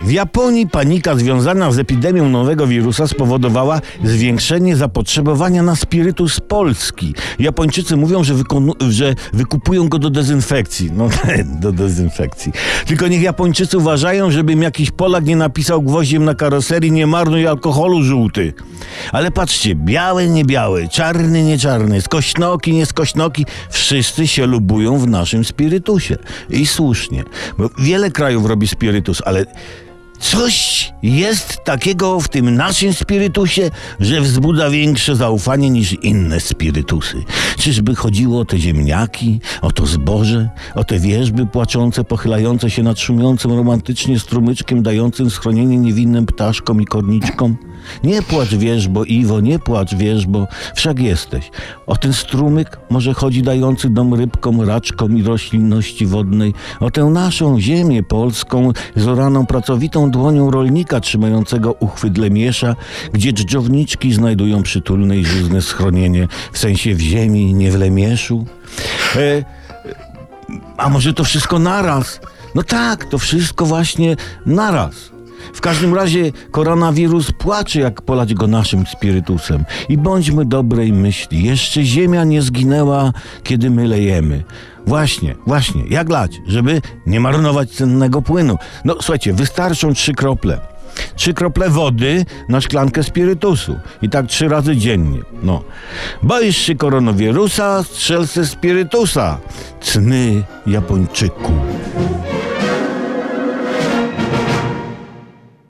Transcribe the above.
W Japonii panika związana z epidemią nowego wirusa spowodowała zwiększenie zapotrzebowania na spirytus Polski. Japończycy mówią, że, że wykupują go do dezynfekcji. No, do dezynfekcji. Tylko niech Japończycy uważają, żebym jakiś Polak nie napisał gwoździem na karoserii nie marnuj alkoholu żółty. Ale patrzcie, biały, nie biały, czarny, nie czarny, skośnoki, nie skośnoki, wszyscy się lubują w naszym spirytusie. I słusznie, bo wiele krajów robi spirytus, ale Coś jest takiego w tym naszym spirytusie, że wzbudza większe zaufanie niż inne spirytusy. Czyżby chodziło o te ziemniaki, o to zboże, o te wierzby płaczące, pochylające się nad szumiącym romantycznie strumyczkiem, dającym schronienie niewinnym ptaszkom i korniczkom? Nie płacz wierzbo, Iwo, nie płacz wierzbo, wszak jesteś. O ten strumyk może chodzi dający dom rybkom, raczkom i roślinności wodnej, o tę naszą ziemię polską, zoraną pracowitą dłonią rolnika trzymającego uchwyt miesza, gdzie dżdżowniczki znajdują przytulne i żyzne schronienie, w sensie w ziemi, nie w lemieszu. E, a może to wszystko naraz? No tak, to wszystko właśnie naraz. W każdym razie koronawirus płacze, jak polać go naszym spirytusem. I bądźmy dobrej myśli. Jeszcze ziemia nie zginęła, kiedy my lejemy. Właśnie, właśnie, jak lać, żeby nie marnować cennego płynu. No słuchajcie, wystarczą trzy krople. Trzy krople wody na szklankę spirytusu. I tak trzy razy dziennie. No. Boisz się koronawirusa, strzel se spirytusa. Cny Japończyku.